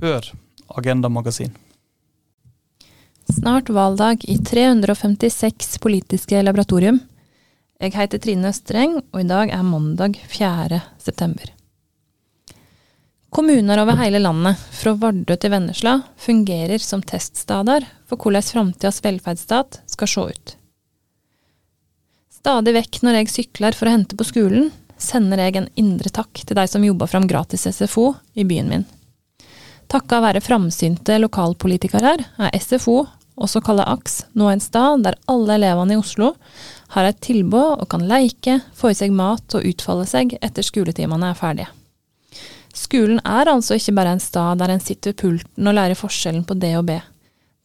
Hør Agenda Magasin. Snart valgdag i 356 politiske laboratorium. Jeg heter Trine Østreng, og i dag er mandag 4. september. Kommuner over hele landet, fra Vardø til Vennesla, fungerer som teststeder for hvordan framtidas velferdsstat skal se ut. Stadig vekk når jeg sykler for å hente på skolen, sender jeg en indre takk til de som jobber fram gratis SFO i byen min. Takka være framsynte lokalpolitikere er SFO, også kalt AKS, nå en stad der alle elevene i Oslo har et tilbud og kan leike, få i seg mat og utfolde seg etter skoletimene er ferdige. Skolen er altså ikke bare en stad der en sitter ved pulten og lærer forskjellen på D og B.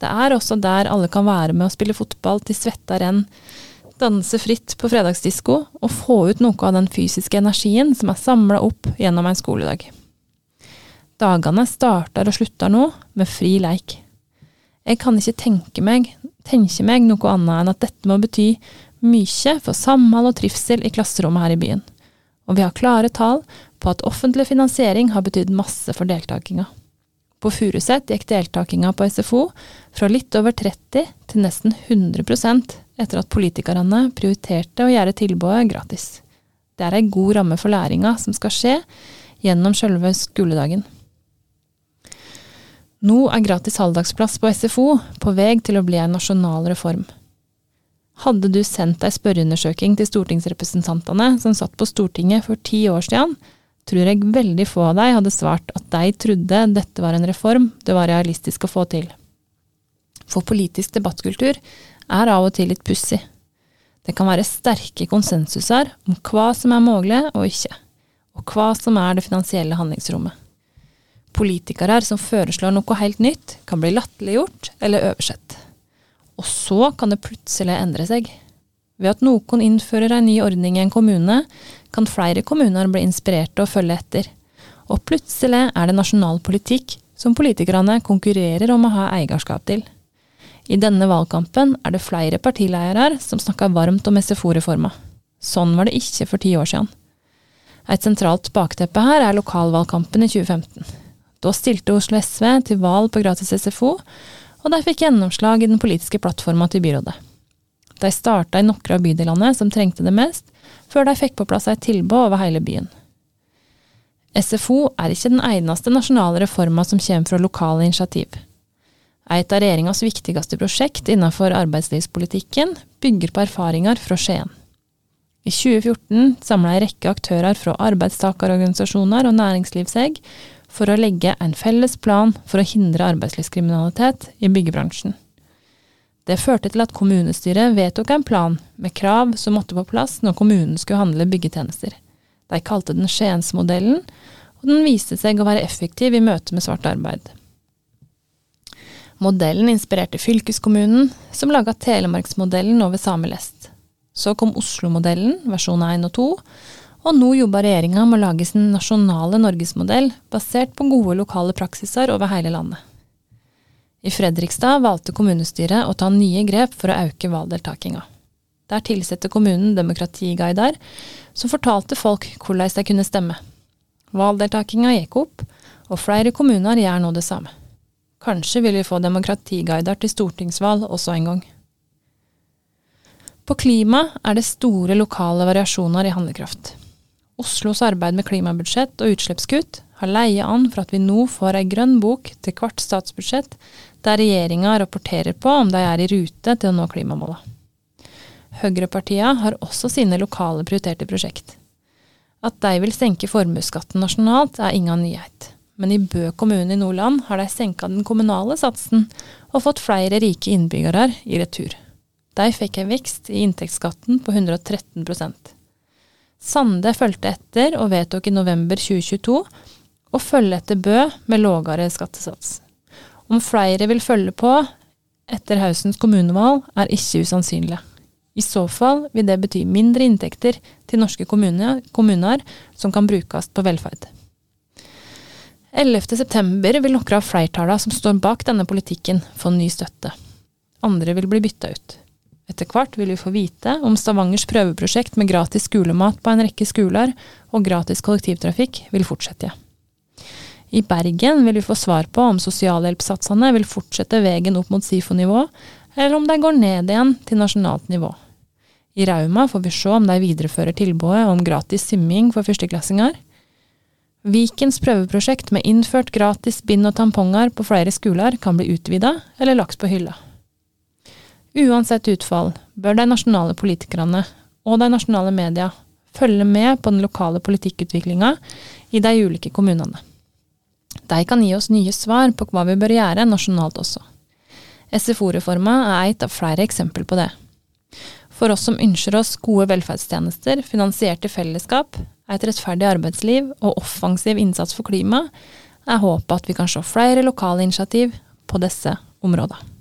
Det er også der alle kan være med og spille fotball til svetta renn, danse fritt på fredagsdisko og få ut noe av den fysiske energien som er samla opp gjennom en skoledag. Dagene starter og slutter nå med fri leik. Jeg kan ikke tenke meg, tenke meg noe annet enn at dette må bety mye for samhold og trivsel i klasserommet her i byen. Og vi har klare tall på at offentlig finansiering har betydd masse for deltakinga. På Furuset gikk deltakinga på SFO fra litt over 30 til nesten 100% etter at politikerne prioriterte å gjøre tilbudet gratis. Det er ei god ramme for læringa som skal skje gjennom sjølve skoledagen. Nå er gratis halvdagsplass på SFO på vei til å bli en nasjonal reform. Hadde du sendt ei spørreundersøking til stortingsrepresentantene som satt på Stortinget for ti år siden, tror jeg veldig få av deg hadde svart at de trodde dette var en reform det var realistisk å få til. For politisk debattkultur er av og til litt pussig. Det kan være sterke konsensuser om hva som er mulig og ikke, og hva som er det finansielle handlingsrommet. Politikere som foreslår noe helt nytt, kan bli latterliggjort eller oversett. Og så kan det plutselig endre seg. Ved at noen innfører en ny ordning i en kommune, kan flere kommuner bli inspirerte og følge etter. Og plutselig er det nasjonal politikk som politikerne konkurrerer om å ha eierskap til. I denne valgkampen er det flere partiledere som snakker varmt om SFO-reforma. Sånn var det ikke for ti år siden. Et sentralt bakteppe her er lokalvalgkampen i 2015. Da stilte Oslo SV til valg på gratis SFO, og de fikk gjennomslag i den politiske plattforma til byrådet. De starta i noen av bydelene som trengte det mest, før de fikk på plass et tilbud over hele byen. SFO er ikke den eneste nasjonale reforma som kommer fra lokale initiativ. Et av regjeringas viktigste prosjekt innenfor arbeidslivspolitikken bygger på erfaringer fra Skien. I 2014 samla ei rekke aktører fra arbeidstakerorganisasjoner og næringsliv seg for å legge en felles plan for å hindre arbeidslivskriminalitet i byggebransjen. Det førte til at kommunestyret vedtok en plan med krav som måtte på plass når kommunen skulle handle byggetjenester. De kalte den Skiensmodellen, og den viste seg å være effektiv i møte med svart arbeid. Modellen inspirerte fylkeskommunen, som laga Telemarksmodellen over Samelest. Så kom Oslo-modellen, versjon 1 og 2, og nå jobber regjeringa med å lage sin nasjonale norgesmodell, basert på gode lokale praksiser over hele landet. I Fredrikstad valgte kommunestyret å ta nye grep for å øke valgdeltakinga. Der tilsetter kommunen demokratiguider som fortalte folk hvordan de kunne stemme. Valgdeltakinga gikk opp, og flere kommuner gjør nå det samme. Kanskje vil vi få demokratiguider til stortingsvalg også en gang. På klima er det store lokale variasjoner i handlekraft. Oslos arbeid med klimabudsjett og utslippskutt har leie an for at vi nå får ei grønn bok til hvert statsbudsjett der regjeringa rapporterer på om de er i rute til å nå klimamåla. Høyrepartia har også sine lokale prioriterte prosjekt. At de vil senke formuesskatten nasjonalt, er ingen nyhet. Men i Bø kommune i Nordland har de senka den kommunale satsen og fått flere rike innbyggere i retur. De fikk en vekst i inntektsskatten på 113 Sande fulgte etter og vedtok i november 2022 å følge etter Bø med lågere skattesats. Om flere vil følge på etter høstens kommunevalg, er ikke usannsynlig. I så fall vil det bety mindre inntekter til norske kommuner, kommuner som kan brukes på velferd. 11.9 vil noen av flertallene som står bak denne politikken, få ny støtte. Andre vil bli bytta ut. Etter hvert vil vi få vite om Stavangers prøveprosjekt med gratis skolemat på en rekke skoler og gratis kollektivtrafikk vil fortsette. I Bergen vil vi få svar på om sosialhjelpssatsene vil fortsette veien opp mot SIFO-nivå, eller om de går ned igjen til nasjonalt nivå. I Rauma får vi se om de viderefører tilbudet om gratis simming for førsteklassinger. Vikens prøveprosjekt med innført gratis bind og tamponger på flere skoler kan bli utvida eller lagt på hylla. Uansett utfall bør de nasjonale politikerne og de nasjonale media følge med på den lokale politikkutviklinga i de ulike kommunene. De kan gi oss nye svar på hva vi bør gjøre nasjonalt også. SFO-reforma er et av flere eksempel på det. For oss som ønsker oss gode velferdstjenester finansiert i fellesskap, et rettferdig arbeidsliv og offensiv innsats for klima, er håpet at vi kan se flere lokale initiativ på disse områdene.